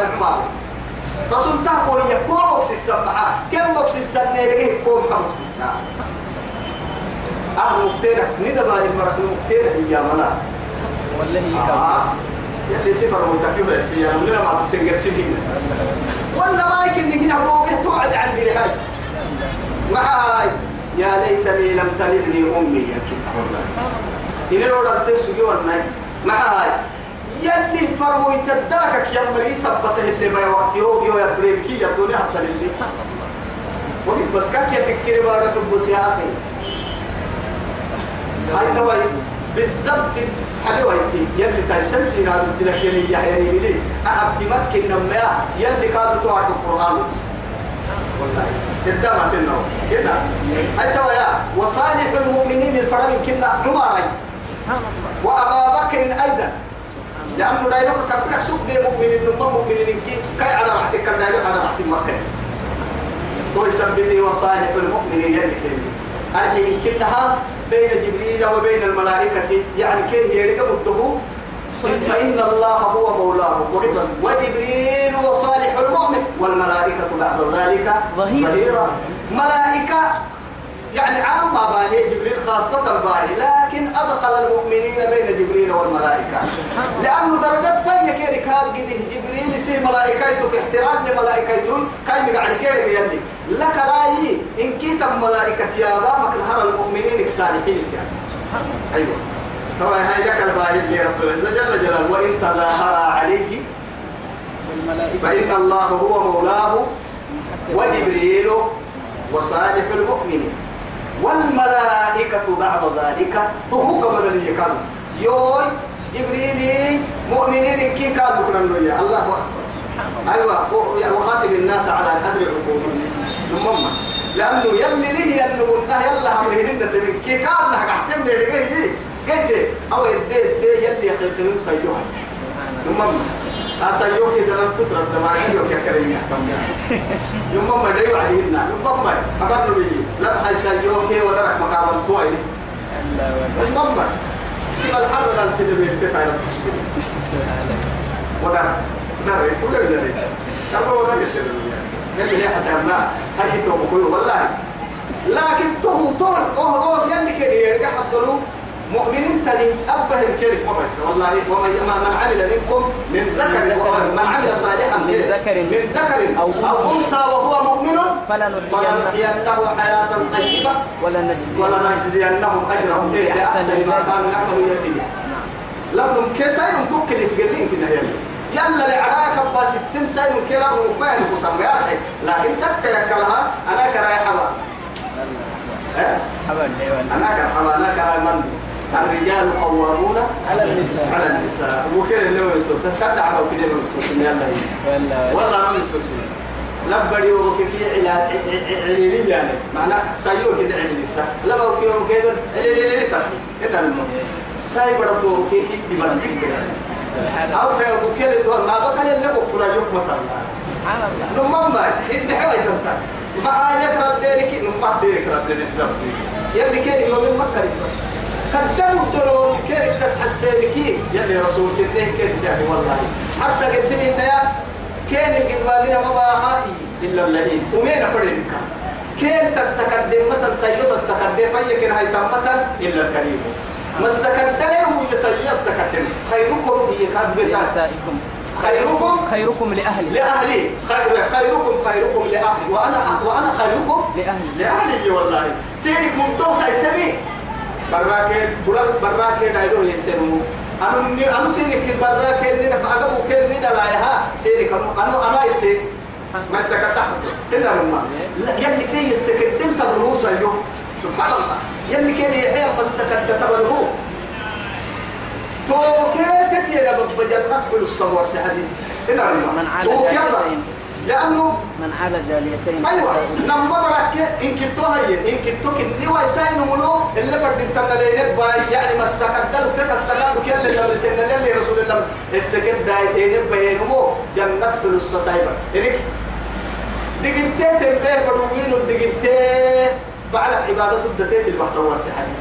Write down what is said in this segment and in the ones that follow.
عمر رسول تاكو هي كو بوكس السمعة كم بوكس السنة؟ يدقيه كو بوكس السنة أهل مكتينة. ندى بالي مرق مكتينة هي منا والله آه. يلي سفر متكبر السيارة لنا ما تتنقر سنين ولا ما يمكن هنا فوق. توعد عن هاي؟ معاي يا ليتني لم تلدني أمي يا كده إن لو رد تسوي ولا معاي يلي فرموا يتدارك يا مري سبته اللي ما وقت يوم يو يا بريمكي يا دنيا حتى اللي وقت بس كان يفكر بارك بس يا أخي. هاي تواي بالضبط حلوة انتي يلي تايسمسي نادو تلك يلي يعني لي أحب تمكن نما يلي كادو توعد القرآن. والله تبدأ ما تنو. كده هاي توايا وصالح المؤمنين الفرم كنا. نماري وأبا بكر أيضا. لأنه لا يلوك كبرك سوق دي مؤمنين نما مؤمنين كي كاي على راحتك كان دايلوك على راحتك مكة تو يثبتي وصالح المؤمنين يلي كنتي الحين كلها بين جبريل وبين الملائكة يعني كيف يرجع مده فإن الله هو مولاه. وجبريل وصالح المؤمن والملائكة بعد ذلك ظهيرا ملائكة يعني عام باهي جبريل خاصة باهي لكن أدخل المؤمنين بين جبريل والملائكة. لأنه درجات فيا كيرك قده جبريل يصير ملائكته احترام لملائكته كان يقعد كيرك يلي. لك رايي إن كيت ملائكة يا رامك الهر المؤمنين صالحين يعني. أيوة. هو هاي لك الباهي اللي رب العزة جل جلاله. وإن تظاهر عليه فإن الله هو مولاه وجبريل وصالح المؤمنين. والملائكة بعد ذلك فهو مدنية كانوا. يوي جبريل مؤمنين كي كانوا كنا الله أكبر. أيوة وخاتم الناس على قدر عقولهم. ثم لأنه يلي ليه أنه يلا أمرهن تبين كي كان نحك أحتم لي قلت أو يدي يدي يلي خيتهم سيوها ثم أسيوك إذا لم تترك دماغي يوك يا كريم يحتم يوم ما دايو عليهن يوم ما أقرن بي لا هاي سيوك ودرك مقابل تويل يوم ما كيف الحر قال تدبي التقى إلى المشكلة؟ ودرك درك تقول لي درك ترى ودرك يشتغل قال لي حتى ما هاي تو بقول والله. لكن تو تو أوه أوه يلي كده يرجع حضروا مؤمنين تاني أبه الكلمة ما بس والله من عمل منكم من ذكر من عمل صالحا من ذكر. من ذكر. أو, أنثى. وهو مؤمن. فلنحيينه. حياة طيبة. ولنجزينهم أجرهم. إيه بأحسن ما كانوا يعملوا يديه لهم كسائر توكل يسجلين في النهاية. يلا لعراك باس التم سايم كلا ما ينقص لكن تك يكلها أنا كراي حبا. أنا كراي حبا. أنا كراي من الرجال قوامون على النساء. على النساء. وكيل اللي هو يسوس. سدع أو كده من يسوس. يلا. والله ما يسوس. لبري وكيف علاج عليلي يعني. معناه سايو كده عليلي سا لبا وكيف وكيف عليلي ترحي كده المهم سايبر تو كيف تبان أو كيف وكيل ما بقى اللي هو فلا يوم مثلا سبحان الله نمم ما إذا حوي تنتا ما يكره ذلك نمم سير يكره ذلك بالضبط يلي كان يوم مكة قدموا الدلول كيف تسحى السيركي يلي رسول كده كيف؟ يعني والله. حتى قسم النيا كان القدوانين ما باهاي؟ إلا اللهين ومين فرينك كان تسكدم مثلا سيوت السكدم فيك هاي تمتا إلا الكريم. ما السكدم هو يسيا السكدم خيركم هي كان بجاس نسائكم خيركم؟ خيركم لأهله لأهلي. خير خيركم خيركم لأهلي. وأنا وأنا خيركم؟ لأهلي. لأهلي والله. سيرك من دوتا يسمي براك برا براك دايلو يسمو أنا أنا سيرك براك ني أنا أبو كن ني دلايها سيرك أنا أنا أنا يسي ما سكت تحت إلا لما يلي كي يسكت أنت الرؤوس اليوم سبحان الله يلي كي يحيى بس سكت تبره توكيت يا رب جنة كل الصور في حديث إلا لما من يلا. لأنه من على جاليتين أيوه لما برك إن كنتو هي إن كنتو كني ويساين منو؟ اللي فرد انت لين باي يعني ما سكدل تك السكد كل اللي رسول اللي رسول الله. السكن داي دين بينمو جنة فلوس سايبر إنك دقيقتين تنبيه بدوين دقيقتين بعد عبادة الدتين البحث ورسي حديث.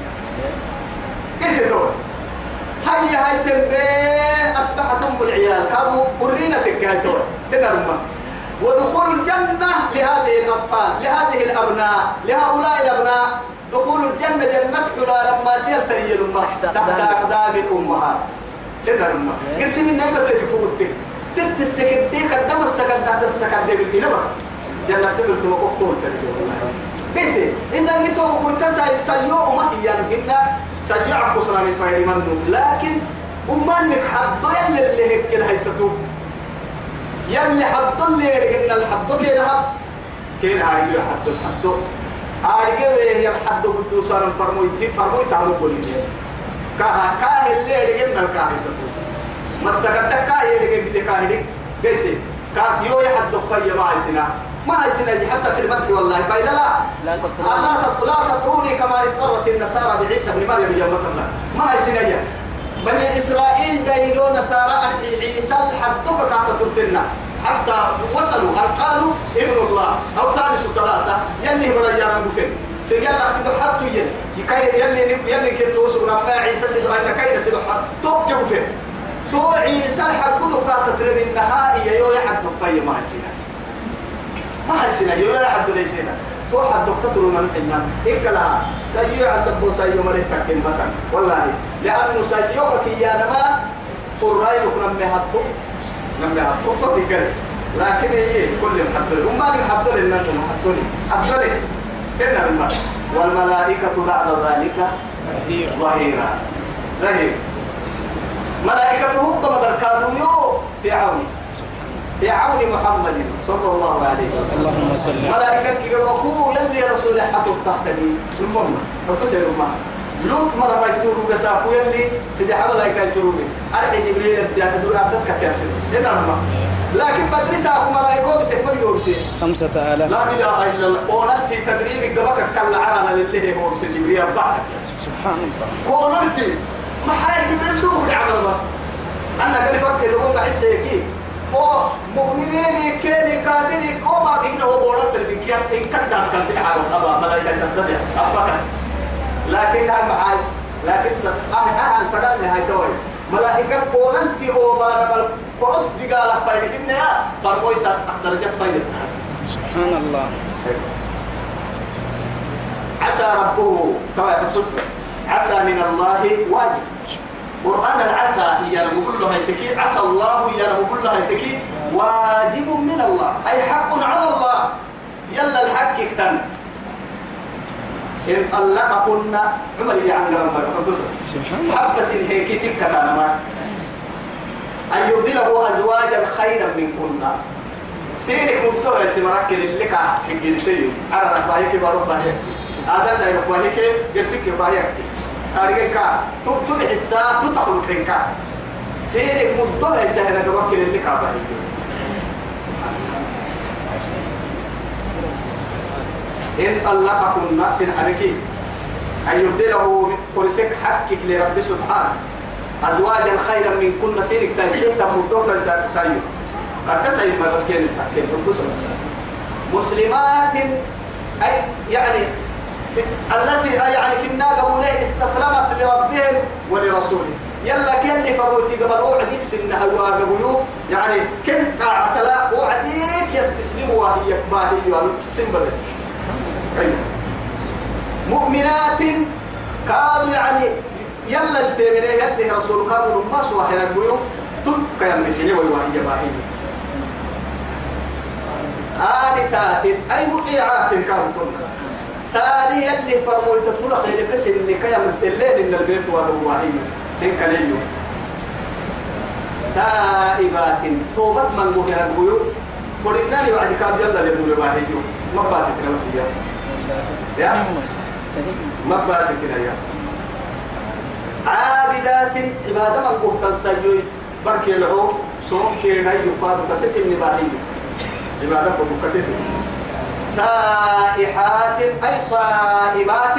إنت دور هيا هاي تنبيه أصبحت أم العيال. كانوا قرينا تكايتور رمى. ودخول الجنة لهذه الأطفال لهذه الأبناء لهؤلاء الأبناء. دخول الجنة جنة حلا لما تيلتري الأمة تحت أقدام الأمهات. لنا الأمة. قرسي من نعمة تفوتك تت السكن بيك الدم السكن تحت السكن بيك بينا بس جنة تبل توقفتون تريد قلت إذا جيتوا كنت سيئوا ما هي منا سيئوا قصرا من فايد منه لكن أمانك حد يلي اللي هيك الهيستو يلي حد اللي يرجعنا الحد كده كين عارف حد الحد؟ عارف هي الحد قدوس أنا فرموي تي فرموي تعمل بولي كاه كاه اللي يرجعنا الكاهيستو مسكتك كاه يرجع كده كاه قلت كاه يو يحد فيا ما يسنا ما يسنا حتى في المدح والله. فإذا لا لا. تطروني كما اضطرت النصارى بعيسى بن مريم يوم ما يسنا بني إسرائيل دايلو نصارى عيسى حدك كانت ترتنا حتى وصلوا قالوا؟ ابن الله. أو ثالث ثلاثة. يلي بدا يانا بفن سيجل سيدو حتى ين يكاي يلي يلي كنت توسو نما عيسى سيدو أين كاين سيدو حتى توب بفن تو عيسى حدك كانت ترتنا النهائي يو يحد في ما يسينا ما يسينا يو يحد ليسينا تو حد دكتور من حنا إكلا سيو عسبو سيو ملك تكين بطن. والله. لأنه سيوك يا نما قرأي لك نمي حدو نمي حدو تو تكر لكن هي كل محدد وما محدد لنا محدد محدد كنا الماء والملائكة بعد ذلك ظهيرا ظهير. ملائكته قد كانوا يو في عوني في عون محمد صلى الله عليه وسلم. اللهم صل ملائكة كيروكو يلي رسول حتى تحتني المهم فبس ما لوط مرة ما يسوروا بساقو يلي سيدي حمد ملائكة يتروني أرحي جبريل الديان دور عبدتك كاسر هنا ما. لكن بدري ساقو ملائكة بسك يقول بسك خمسة آلاف. لا إله إلا الله. قونا في تدريب قبك كلا عرنا لله هو جبريل بعد سبحان الله. قونا في ما حال جبريل دور عمل بس. أنا كان يفكر يقول بحس هيك أو مؤمنين كيني كافرين. أو ما بيجنا هو بورات البكيات إن كان دام كان في العالم أبا ملايكة تدري أبا لكن هم عاي لكن أه أه الفرق نهاية توي ملائكة قولن في ما نقل قرص دقالة فايدة إنها فرموي جت فايدة. سبحان الله. عسى ربه طبعا بس بس عسى من الله واجب. قرآن العسى هي له هيتكي. عسى الله هي له هيتكي. واجب من الله. أي حق على الله. يلا الحق يكتن. إن طلقكن. عمر يعني ربنا سبحان الله. حبس هيك تلك ما أن يبدله أزواجا خيرا منكن. سيرك مبتوى سمرك اللي كا حقين سيو أنا بارو باهي آدم لا كي جرسك باهي أرجع كا تطلع حسا تطلع كنكا سيرك مبتوى سهل قبك اللي كا باهي إن طلقكن سن حركي أن يبدله كل حقك لرب سبحانه. أزواجا خيرا من كل سيرك. تايسين تمدوك سايو. قد تسأل ما بس كين التحكيم بس مسلمات أي يعني التي يعني كنا قبولي استسلمت لربهم ولرسوله. يلا كل فروتي قبل وعديك سنها وقبلوا يعني كنت اعتلا وعديك يستسلموا وهي باهي سنبل أيوه مؤمنات كادوا يعني يلا التمرين يلي رسول كانوا ما سوى هنا يقولوا تلك يا من حين وهي باهي آلتات أي مطيعات كانوا تلك سالي يلي فرموا يتطلع خير بس اللي كيام الليل إن البيت والرواهي سين كليو تائبات توبت من قهر الغيو قلنا لي بعد كاب يلا لدور باهي ما باسكنا وسيا يا. ما باسكنا يا عابدات عبادة من قهر تنسيوي بركي العو صوم كينا يقاد كتسم نباهي. عبادة كتسم. سائحات أي صائمات.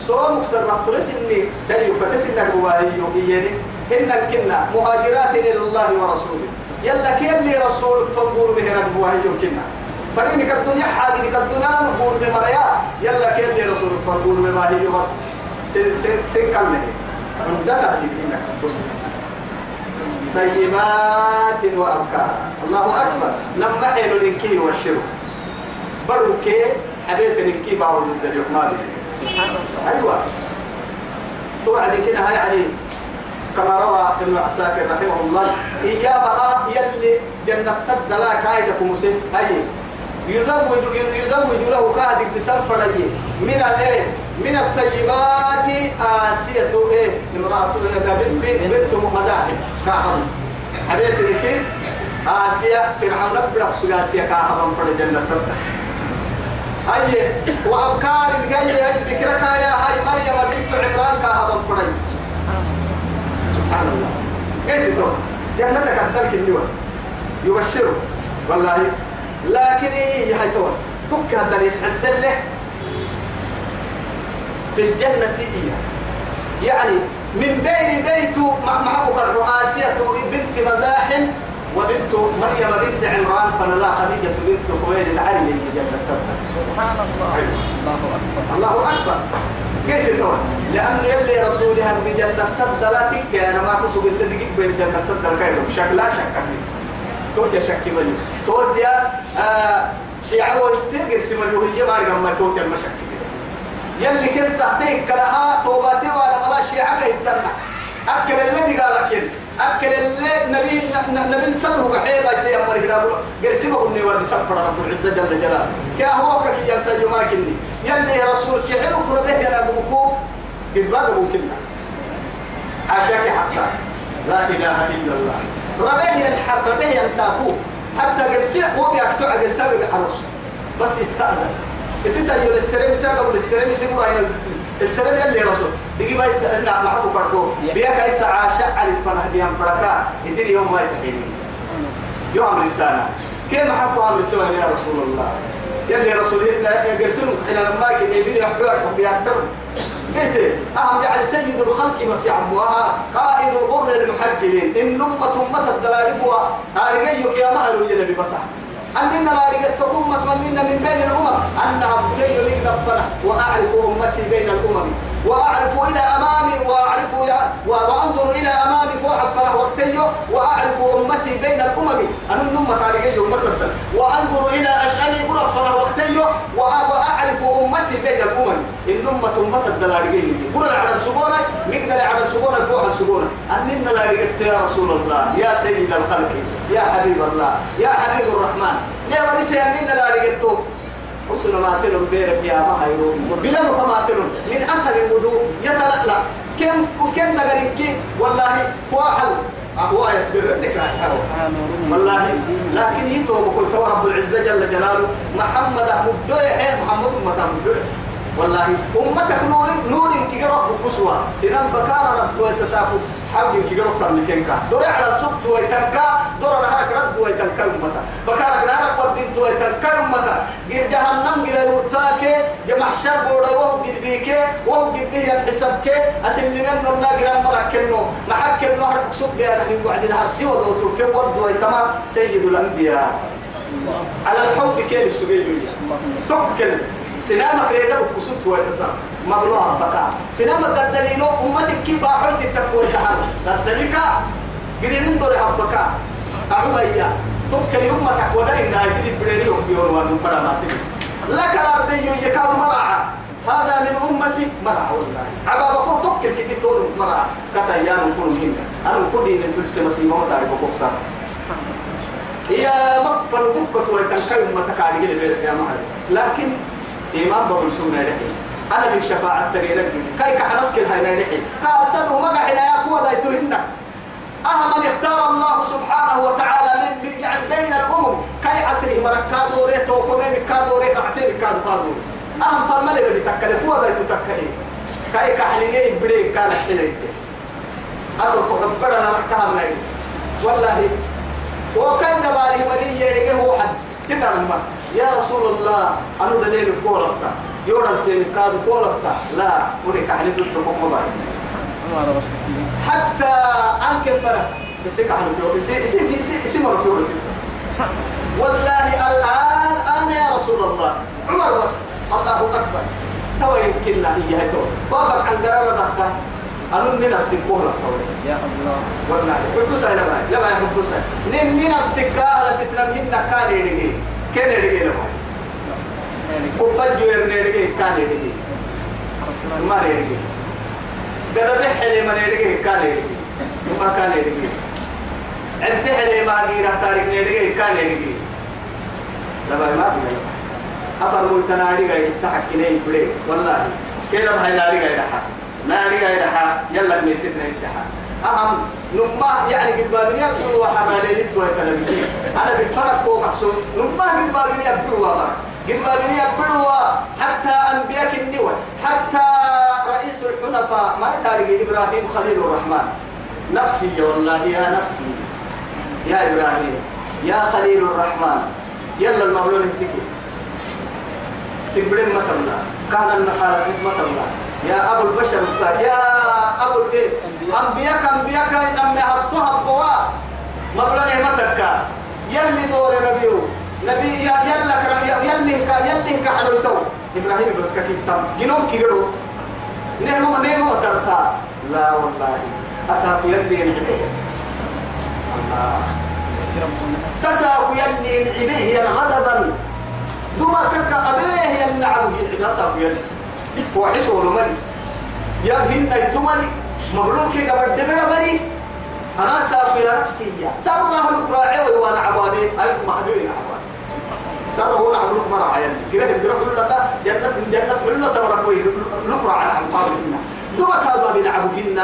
صوم مكسر مفترس إني دايو كتس إنك بواهي يوميني إنك كنا مهاجرات إلى الله ورسوله. يلا كيلي رسول فنقول به رب بواهي فإنك الدنيا حاجة الدنيا نقول بمريا يلا كيلي رسول فنقول بواهي بس سن سن سن كمله ده تهديد إنك طيبات وأبكارا الله أكبر. لما حلو لنكي والشرو بروكي حبيت لنكي اليوم سبحان الله. أيوة. توعد كده هاي يعني كما روى ابن عساكر رحمه الله. إيابها يلي جنة تدلا كايدك مسلم. أي. يزوج يزوج له كادك بسفر من الإيه؟ من الثيبات آسية إيه؟ امرأة بنت بنت. مداحم كاهم حبيبتي كيف آسيا فرعون بلغ سجاسيا كاهم فر جنة أي وأبكار الجاية بكرة يا هاي مريم بنت عمران كاهم فر سبحان الله. قلت تو جنتك الدرك النور. يبشره والله لكن إيه هاي تو تك هذا يسحس له في الجنة إيه يعني من بين بيت معه الرؤاسية بنت مزاحم وبنت مريم بنت عمران فلا خديجة بنت خويلد علي جنة تبت سبحان الله الله أكبر. الله أكبر قلت تو لأن يلي رسولها بجنة تبدلاتك أنا ما كسب اللي دقيق بين جنة تبدل كيف؟ شك لا شك فيه. توت يا شك ملي توت يا آه شيعة وتلقى السمر وهي ما رقم ما توت يا المشك يلي كن ساعتين كلها توباتي وأنا ولا شيعة كيتنا أكل الذي قال كن أكل اللي نبي نبي نسده بحيبة يسير مري كده قرسمه إني ولي سفر رب العزة جل جلاله. كأهوك كي ينسى ما كني. يلي رسول كحلو كل به أنا بمكو قد ما بمكنا عشاك حفصة. لا إله إلا الله. ربيه الحرب ربيه ينتاكو حتى قرسي هو بيكتوع قرسي بعرس بس استأذن. أساسا يقول السلام ساقب السلام يسيبوا هنا السلام يلي رسول. بيجي باي سألنا معه برضو بيا كايس عاشا عرف فرح بيام فرقا يدير يوم ما يتحيني. يوم رسالة. كيف حكوا عن رسول يا رسول الله؟ يلي رسول الله إلى لما كان يدير يحبوا بيكتب قلت أهم يعني سيد الخلق بس يعموها قائد الغر المحجلين. إن أمة أمة الدلالبوا أرجيك يا مهر يجنبي بصح. أننا لا رجعتكم متمنين من بين الأمم أنها فلي يقدفنا وأعرف أمتي بين الأمم. وأعرف إلى أمامي وأعرف وأنظر إلى أمامي فوحفنا وقتيه وأعرف أمتي بين الأمم. أنا النمة تعرفين أمة وأنظر إلى أشأني برفنا وقتيه وأعرف أمتي بين الأمم. النمة أمة الدلارجين قول العدد سبونا مقدر العدد سبونا فوق السبونا أننا لا يا رسول الله يا سيد الخلق يا حبيب الله يا حبيب الرحمن. ليه وليس أننا لا رجعتو حسن ما تلون بيرك يا ما هيرو بلا ما تلون من أثر الوضوء يتلألأ. كم وكم دقرك والله فواحل. هو يتبر لك والله. لكن يتوب قلت رب العزة جل جلاله. محمد مبدوع محمد أمة مبدوع والله أمتك نور نور كي رب قسوة سنان بكار رب تو تساكو حاول كي رب تملكين كا دور على الصبت ويتنكا. دور على هرك رد ويتنكا أمتا بكار نارك ودين تو ويتنكا أمتا غير جهنم غير نورتاك جمحشر بودا وهو قد بيك. وهو قد بيه الحساب كي أسلمين نرنا غير مركنو محك النهر بسوق يا نحن قاعدين هرسي ودوتو كم ود ويتما. سيد الأنبياء. على الحوض كيف السجيل توكل سنامك ريدا بكسوت ويتسا مبلوع بقى. سنامك قدلينو أمتك كي باحوي تتكوي تحر قدليك قدين دوري حبكا. أعوبايا توكل أمتك ودري نهاية البريني وبيون والمبرا ماتني لك الأرضي يكاد مرعى. هذا من أمتي مرعى والله. عبابك توكل كي تقول مرعى. كتايان نكون هنا أنا نقودين البلس مسيما وتعرف بكسر يا مفر بكت ويتنكي أمتك على يا مهر لكن إمام بقول سونا نحي أنا بالشفاعة تغيرك كاي كحنك هاي نحي قال سدوا مقع لا يقوى ذا يتهن أهم اختار الله سبحانه وتعالى من من يعني بين الأمم. كاي عسري مركادو ريتو وكمين كادو ريت عتير كادو أهم فالملي بدي تكلف هو ذا يتكلف كاي كحليني بريك كان حليك أصل ربنا لك نايم. والله وكان دباري مري يريقه هو حد كده من يا رسول الله أنا دليل كولفتا يورا تين كادو كولفتا لا ولك على ضد موبايل حتى أنك فرق بسيك على بيو بسي بسي مر بيو والله الآن أنا يا رسول الله. عمر بس. الله أكبر. تو يمكن لا هي هيك وافق عن قرار ضحكة أنا نفسي كهلا فوري يا الله. والله بقصة لا باي لا باي بقصة نين نفسك كهلا تتنمين كان يدقي كان يدقي لا باي كوبا جوير يدقي كان يدقي ما يدقي قد بحلي من يدقي كان يدقي ما كان يدقي عبت حلي ما غير تاريخ يدقي كان يدقي لا ما بيلا. أفر مولتنا يدقي تحكي بلي والله. كيرا بهاي ناري قاعد حق ناري قاعد حق يلا بنسيتنا يدحق أهم نما يعني قد بابني أبدو وحما ليلت ويتنبي أنا بتفرق كو محسوم نما قد بابني أبدو وبرا قد بابني أبدو حتى أنبياء النوى حتى رئيس الحنفاء. ما يتارق إبراهيم خليل الرحمن. نفسي والله يا نفسي. يا إبراهيم. يا خليل الرحمن. يلا المولون انتكي تقبلين ما تملا كان النحالة ما تملا يا أبو البشر أستاذ. يا أبو البيت. أنبياء أنبياء إنما يحطوها بوا مبلغ نعمتك. يلي دور نبيو نبي يا يلا كرا يلي كا يلي كحلو تو إبراهيم بس كي تم. جنوم كيرو. نعمة نعمة ترتا. لا والله. أساق يلي نعمة. الله. تساق يلي نعمة. غضبا دوما كك أبيه ينعم العصا يس وحسوا لمن يا بهن التمني مبروك قبل دبر بري. أنا يا نفسي سر أهل كراعي وأنا عبادي. أيت محبوبين عبادي. سر هو نعمل مرة عيال كده بنروح نقول لك جنة جنة ولا تمر كوي نقرأ على عبادنا دوما كادوا بنعبوهن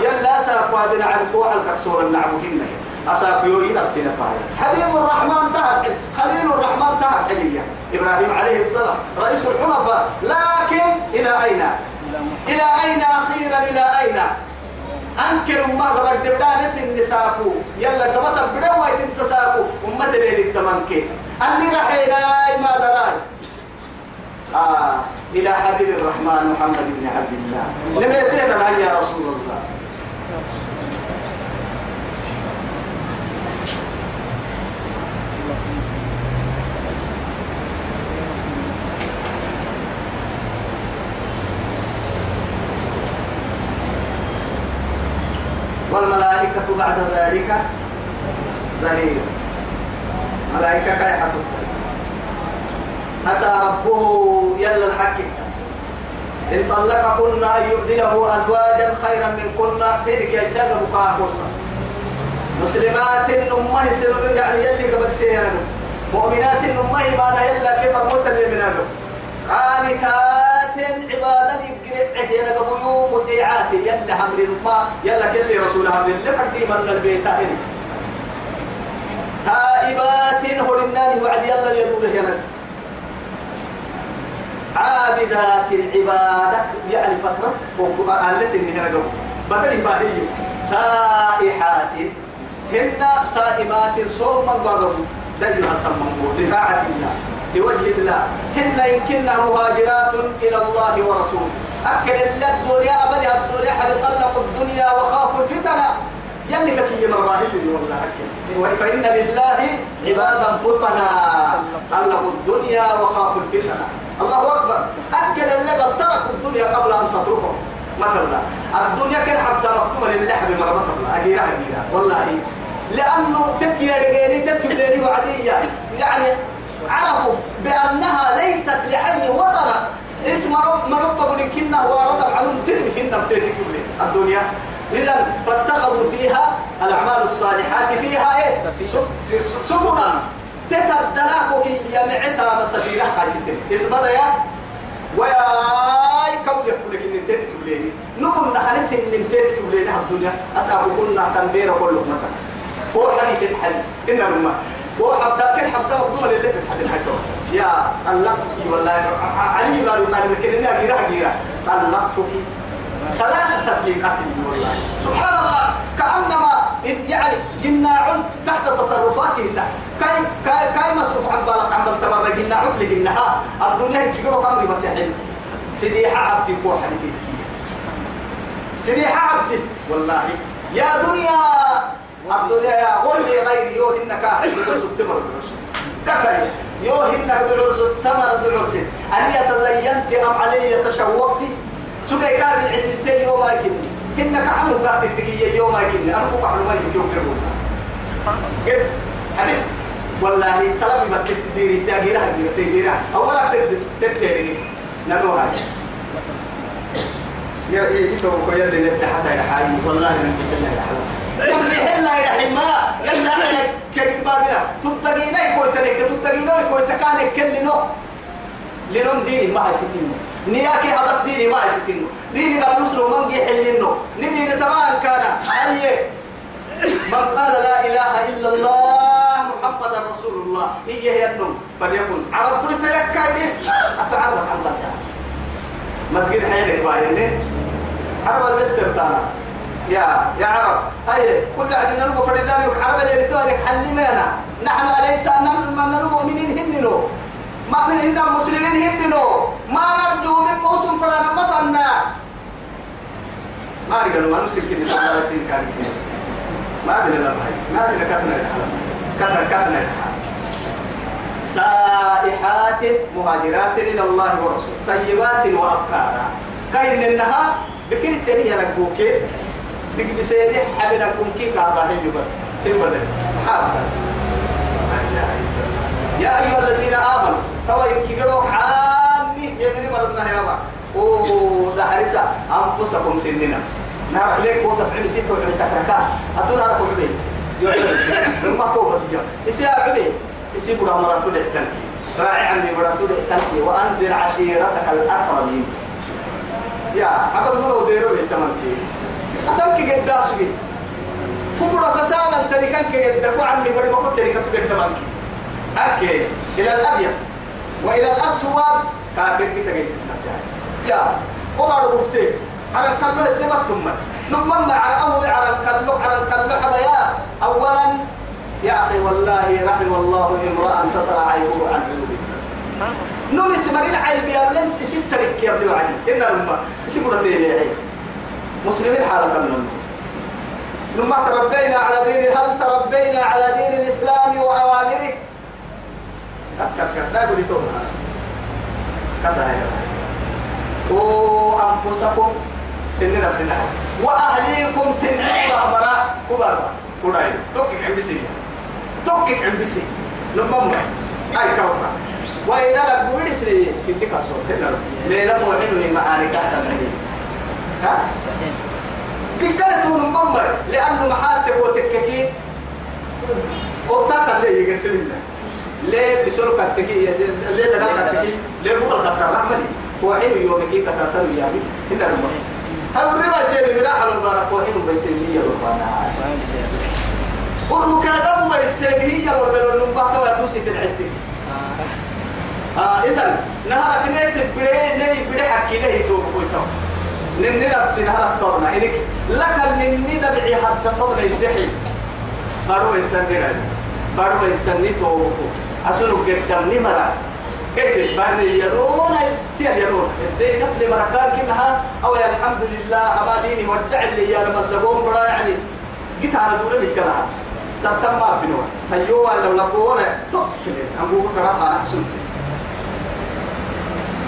يلا ساب وبنعب فوق الكسور نعبوهن أساق يوري نفسي نفايا. حبيب الرحمن تهر خليل الرحمن تهر حليا إبراهيم عليه السلام رئيس الحنفاء. لكن إلى أين؟ إلى أين أخيرا؟ إلى أين؟ أنكر ما قبل دبدان سن نساكو يلا قبط بدو ويتم تساكو أمة ليل التمنك. أني رحينا ما دراي. آه إلى حبيب الرحمن محمد بن عبد الله. لم يا رسول الله والملائكة بعد ذلك ظهير. ملائكة كاي حتوك عسى ربه يلا الحق. إن طلقكن أن يبدله أزواجا خيرا من كن سيرك يا سادة بقاء فرصة مسلمات أمه سر يعني يلي قبل سيرا مؤمنات أمه ما يلا كيف الموت اللي من هذا قانتات عبادا يقرع هنا قبيو مطيعات يلا حمر ما يلا كل رسول حمر اللي فردي من البيت هنا. تائبات هرنان وعد يلا يدور هنا. عابدات العبادة يعني فترة. وقال لسن هنا قبل بدل إباهي سائحات. هن صائمات صوما بعضهم دلها سمموا لطاعة الله. لوجه الله. هن يمكن مهاجرات إلى الله ورسوله. أكل الله الدنيا أبدا الدنيا حد طلقوا الدنيا وخافوا الفتنة. يلي كي مرباهي والله أكل. فإن لله عبادا فطنا طلقوا الدنيا وخافوا الفتنة. الله أكبر. أكل اللي بس تركوا الدنيا قبل أن تتركهم مثلا الدنيا كان حتى مكتوبة للحب مرة مثلا أجيرا أجيرا والله. لأنه تتي رجالي تتي لي وعدية يعني عرفوا بأنها ليست لحي وطنا اسم رب مرب كنا ورد عنهم تلم كنا بتيتك الدنيا. إذا فاتخذوا فيها الأعمال الصالحات فيها إيه؟ سفنا تتبدلاكو يا معتا مسافيرة خايستين. إسبدا يا؟ وياي كون يفكرك إن تيتك بليني نمر نحنس إن تيتك بليني الدنيا. أسأل كنا تنبير كل مكان. هو حبي تتحل إنما نما هو كل حبتا مقدومة اللي تتحل الحجة يا طلقتك والله. علي ما يقال لك إنها جيرة جيرة طلقتك. ثلاث تطليقات والله. سبحان الله كأنما يعني جناع تحت تصرفاتهن كاي كاي كاي مصروف عن بالك عن بال تبرع جناع لجنها الدنيا كيلو قمري بس يحل سيدي عبتي كو حديتي سيدي عبتي والله. يا دنيا الدنيا يا غري غير يو انك دعوس التمر كاي يو انك دعوس التمر دعوس أني تزينت أم علي تشوقت؟ سكي كابل عسنتين يوم أكني إنك عنه قاعد تتكي يوم ما يكني أنا بقى عنه ما يكني يوم. كربونا كيف حبيب والله سلف ما تديري. تاجيرها تديرها أولا تديري نلو هاي يا حما يلا كيف بابنا تتقينا يكون تنك تتقينا يكون تكانك كل نو لنوم ديني ما يسكنه نياكي هدف ديني ما يسكنه ديني قبل نسلو من جي حلنه نديني تمام كان من قال لا إله إلا الله محمد رسول الله إيه ينم فليكن تذكر به أتعرف عن الله مسجد حينك باينه عرب المسر تانا يا يا عرب. هاي كل عدنا نبغى فردان يك عرب اللي توارك حلمنا نحن أليس أننا من المؤمنين ما من هنا مسلمين هننو ما نرجو من موسم فلانا ما فنا ما رجعوا ما نسيب سبعة سنين كان ما بينا لا هاي ما بينا كتنا الحلم كتنا كتنا سائحات مهاجرات إلى الله ورسوله. طيبات وأبكارا. كاين إنها بكل تاني يرقوك دق بسيري حبنا كونكي كابا هي بس. سين بدل. حابة. يا أيها الذين آمنوا توا يمكن يروح عامي. يمني مرضنا يا با أوه ده حريصة. أنفسكم سن نفس. نعرف ليك هو تفعيل سيتو عند تكركا أتون عارف عبي يوم ما تو بس يا إسي عبي إسي بڑا مراتو لحتن. راعي عني مراتو لحتن. وأنذر عشيرتك الأقربين. يا عبد الله وديرو لحتمنكي أتنك قداسي كبرى فسادا تريكان كيدكو عني بدي بقول تريكا تقدمك أكي إلى الأبيض. وإلى الأسود. كافر كي تجيس يا. عمر بفتي على الكلمة الدمتم نمم على أول على الكلمة على الكلمة حبايا أولا. يا أخي والله رحم الله امرأ ستر عيبه عن عيوب الناس. نون سمرين عيب يا بلنس. اسم ترك يا ابن علي. إن الماء اسم رتين مسلمين حالة كمنا لما تربينا على دين هل تربينا على دين الإسلام وأوامره؟ كت كت لا يقول لي كذا هي وأنفسكم سن نفسنا وأهليكم سن مرا كبار. كوراي توكك عم بسي توكك عم بسي لما أي كوكا وإذا لك سري في تلك الصور هنا ليلة موحد معاني كاسة ها؟ قلتوا ممر لأنه محاتب وتككي. وبتاتا ليه يقسم لنا ليه بسرعة كتكي ليه تدل كتكي ليه بقول كتر رحمني؟ فوحين يومكي كتاتر يامي هنا رمى هل الربا سيدي على المبارك فوحين بيسيني يا ربنا والركادة ما يسيني يا ربنا النبات ويتوسي في العتك آه إذن نهارك نيت بري ني بري حكي له تو كويتو نني نفسي نهارك تورنا إنك لك نني دبعي حتى تورنا يفحي. بارو يسني رأي. بارو يسني تو أسلو قدامني مرة كيف بارني يرون تيا يرون الدين نفل مركان كنها. أو الحمد لله أما ديني ودع اللي يا رمضان برا يعني. جيت على دورة بالكلام سبتم ما بنوا سيوا لو لقونا. توكل أبو بكر أنا حسنت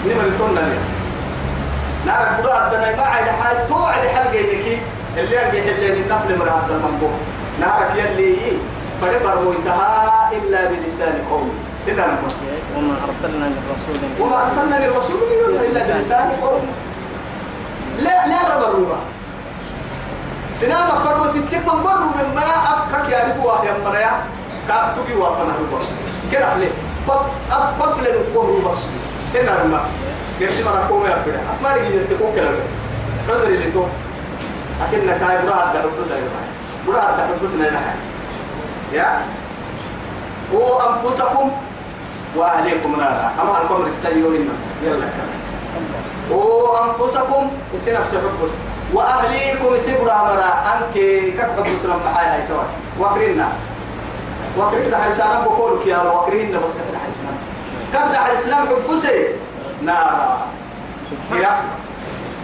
نمر تونا لي نار بدا عندنا ما عاد حال تو عاد حلقة يكي اللي يجي حلين النفل مراد المنبوه. نارك يلي فرفر انتهى إلا بلسان قوم إذا وما أرسلنا من رسول وما أرسلنا للرسول إلا بلسان. قوم لا لا رب الروبا سنام فرمت التكمن مروا من ما أفكك يا نبوة يا مريا. كأبتكي وافنا البصر كده ليه قفل الكوه بس إن رما كيف ما نقوم يا بنا ما نجي نتكوك كلا كذا اللي تو أكيد نكاي برا هذا رب سايد برا هذا رب سايد يا وأنفسكم وأهليكم نارا أما القمر السيئون يلا كمان وأنفسكم يصير نفس حبس وأهليكم يصير مرا أنك كتب مسلم بحاجة هاي توا وكرنا وكرنا حرسنا بقولك يا وكرنا بس كتب حرسنا كتب حرسنا حبسي نارا يا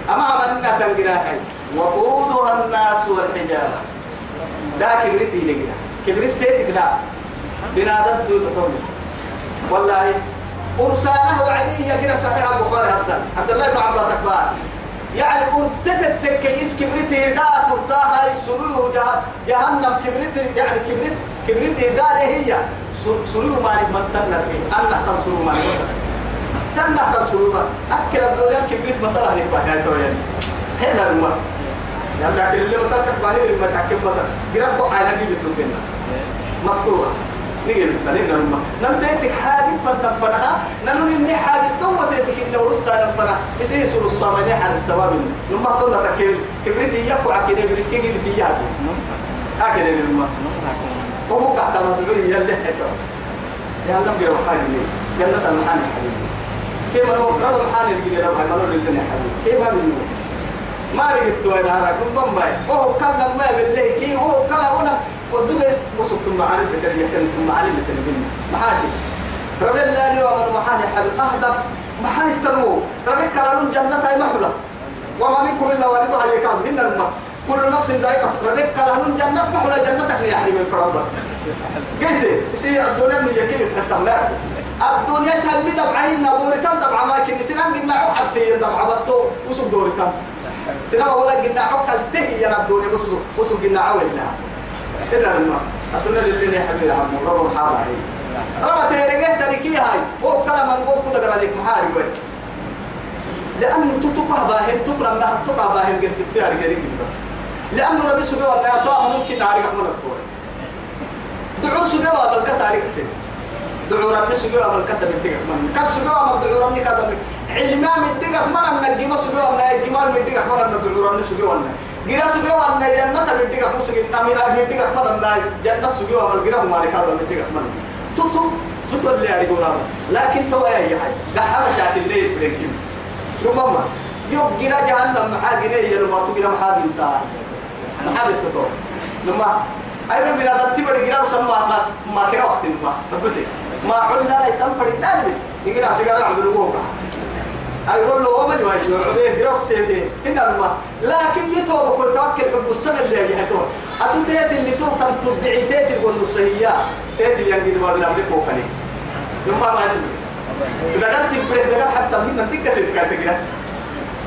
أما عملنا تنقرا هاي. وقودها الناس والحجارة. دا كبرتي لقنا كبرت لا بنادم تقول والله أرسانه علي كده صحيح البخاري هذا عبد الله بن عباس أكبر. يعني أرتت التكيس كبرتي دا ترتاها سرور جه- جهنم. كبرتي يعني كبرت كبرتي دا هي. سر- سرور مالك من تنر أنا تنصروا مالك. تنر تنصروا مالك أكل الدنيا كبرت مسألة نبقى هاي توين هنا الماء يعني لكن اللي مسألة باهي لما تحكم مثلا قرأت على جيب الجنة مسطورة نيجي نتنين نما نمتيتك حاجة فن فنها ننو نمني حاجة تو تيتك إنه رسا نفنا إسيه سر الصامني عن السباب نما تقولنا تكيل كبريتي يكو عكيني بريتي جيبتي ياكي هكذا نما وهو تحت مدعوني يلي حتى يا لم يروا حاجة لي. جنة المحاني حبيبي. كيف لو رب المحاني اللي رب المحاني اللي حبيبي كيف منه ما رجعت وين هذا كم بام باي. هو كان لما بالله كي هو كان هنا ودوك وصلتم معاني بكري كنتم معاني ما حد رب الله لي ومن محاني حبيب. أهدف محاني تنمو رب كلام جنة هاي محلة. وما منكم إلا واردها يكاد هن الماء كل نفس ذائقة. رب كلام جنة محلة جنتك يا حبيبي فرب بس. قلت سي الدنيا من يكيد حتى ما الدنيا سهل مدى بعين دوري كم دبع ما كني سنان قلنا حتى يدبع بس تو وصل دوري كم سنان ولا قلنا عقل تهي يا الدنيا وصل وصل قلنا عوينا إلا الماء الدنيا لله يا حبيبي عم رب الحارة هي رب تيرجع تركي هاي. هو كلام من قوم كده قال لك محارب وين. لأنه تتوقع باهم تقرأ منها تتوقع باهم غير ستة على بس. لأنه ربي سبحانه وتعالى ممكن نعرف من الطول دعو سجوا بالكسر كتير دعو ربي سجوا بالكسر الدقة من. كسر سجوا من دعو ربي كذا من. علما من الدقة من أن الجمال سجوا من الجمال من الدقة من أن دعو ربي سجوا من جرا سجوا من جنة من الدقة مسجد أمير من الدقة من أن جنة سجوا من جرا ما كذا من الدقة من. تتو تتو اللي يعرفون لكن تو أي حاجة ده مشاكل ليه بريكين شو ماما يوم جرا جهنم محا جرا يلو ما تجرا محا بنتا محا بنتا لما من هذا تبر جرا وسمى ما ما كنا وقت ما بس. ما عنا لا يسمى فريد نادم سجارة عم بنقول أيضا لو هم اللي هاي عبيه جرا سيدي. هنا الماء لكن يتوب كل توكل في السنة اللي هي هتوه أتو تيت اللي تو تم تبعي تيت يقول نصيحية تيت اللي ينقل ما بنعمل فوقني يوم ما تبعي إذا كانت تبريك ده حتى من نتيجة تتكلم كده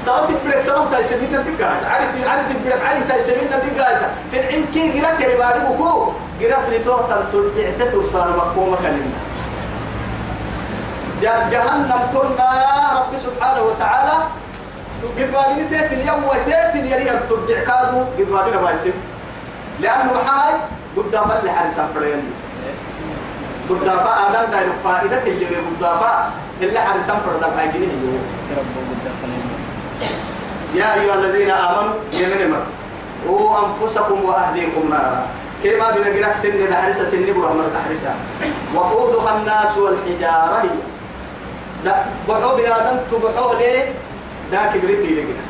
سوت بريك سوت تاي سمين نتيجة عارف عارف بريك عارف تاي سمين نتيجة في العين كي جرات يا باري بكو. جرات اللي تو تل تعتت وصار مقومة كلمة. جهنم تلنا رب سبحانه وتعالى. قد ما بين تيت اليوم وتيت يريد ترجع كادو. قد ما بين بايسين لأنه محاي قد فل حارسان فريان قد فا آدم دايرو فائدة اللي قد فا اللي حارسان فريان بايسين اللي يا أيها الذين آمنوا يمن مر أنفسكم وأهليكم نارا. كما بنا جرك سن دحرسة؟ سن برا مر دحرسة. وقودها الناس والحجارة هي. لا بحو بنادم تبحو ليه؟ دا كبرتي لقنا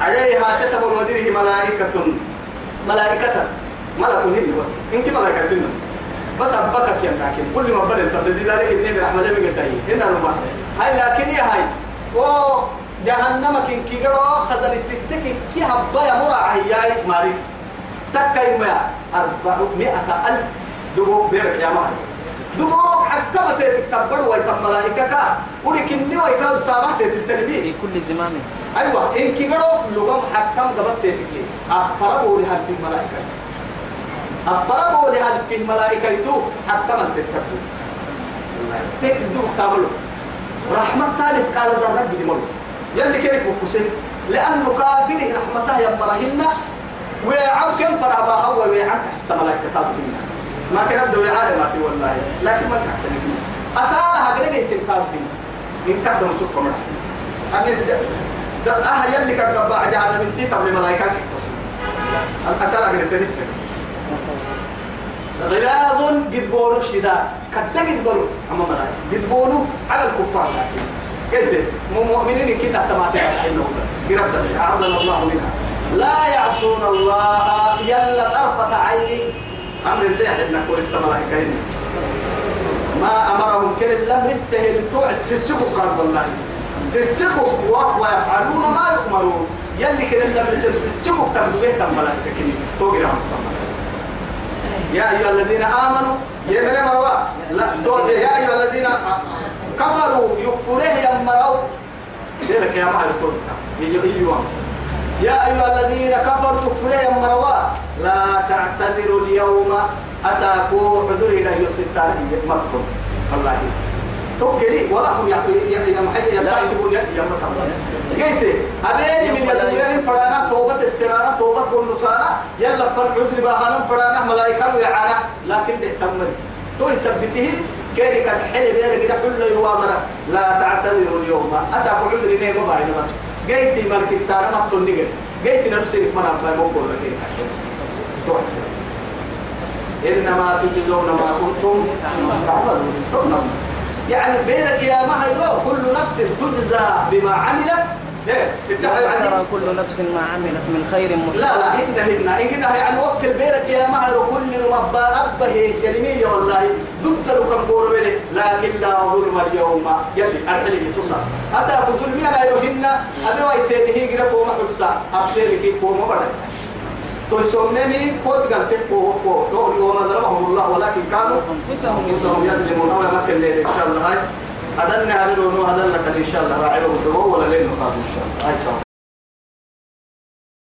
عليها كتب ودره ملائكة. ملائكة. ملك هن بس. إنت ملائكة بس أبكك يا لكن. كل ما بدل طب ذلك النبي رحمه الله يقول هنا رما هاي لكن يا هاي. و جهنم كن كيغرو خزن التتك كي هبا يا مرا عياي ماري تكاي ما 400 ألف دبوك بيرك يا ماري دبوك حكمت تكتبر ويتم ملائكة ولكني ويتم تامحت تتنبيه في كل زمام أيوة إن كيغرو لغم حكم قبل تتكلي أفربوا لها في الملائكة. أفربوا لها في الملائكة تو حكمت تتكلي تتدوك تعملوا رحمة ثالث قال الرب دي يلي كيف بكسي لأنه كافره رحمته يمرهن ويعو كم فرابا هو ويعو تحس ملاك كافرين ما كان يبدو ويعاء ما تي والله. لكن ما تحسن أسالها قد قلت الكافرين إن كدم سوق مرة أن ده أه يلي كان قبع جهنم من تي قبل ملائكة أسالها قد تنفر غلاظ قد بولو الشداد كدا قد بولو. أما ملائكة. قد بولو على الكفار لكن. قلت مؤمنين كنا تماتع إنه قربت أعظم الله منها. لا يعصون الله يلا طرفة عيني أمر الله إحنا كل السملائكة هنا ما أمرهم كل الله السهل توعد. سسكوا قال والله سسكوا ويفعلون ما يؤمرون. يلي كل الله بسم سسكوا تنبيه تملائكة كني. توقرا يا أيها الذين آمنوا. يا من مروا لا يا أيها الذين كفروا. يكفره يمروا ذلك يا معي الكل يجيبون يا أيها الذين كفروا كفروا مروا لا تعتذروا اليوم أساكوا عذري لا يستان مكتم والله. توكلي. ولا هم يستعجبون يا قلت أبين من يدورين فرانا توبة السرانة. توبة والنصانة يلا فالعذر باخانا فرانا ملائكة ويعانا لكن اهتمني تو يثبته. كيري كان حلي بيانا كده كل يوامنا لا تعتذروا اليوم. أساكوا عذري نيمو باين بس جيتي مالك التارة ما تنقل جيتي نفسي منا ما بقول لك إنما تجزون ما كنتم تعملون. يعني ما هيرو كل نفس تجزى بما عملت ترى كل نفس ما عملت من خير لا لا هن هن إن يعني وكل بيرك يا ما هيرو كل مبا أبه كلمية والله ضد كان بوربلي لكن لا ظلم اليوم يلي أرحلي تصل أسا بظلمي أنا يرو هن أبي وايتين هي غير كوما حبسا أبتين كي كوما بدرسا تسمني قد قلت كو كو وما ظلمهم الله ولكن كانوا أنفسهم يظلمون وما مكن ليل إن شاء الله أدلنا الونو أدلنا إن شاء الله راعي ولا لين نقابل إن شاء الله. هاي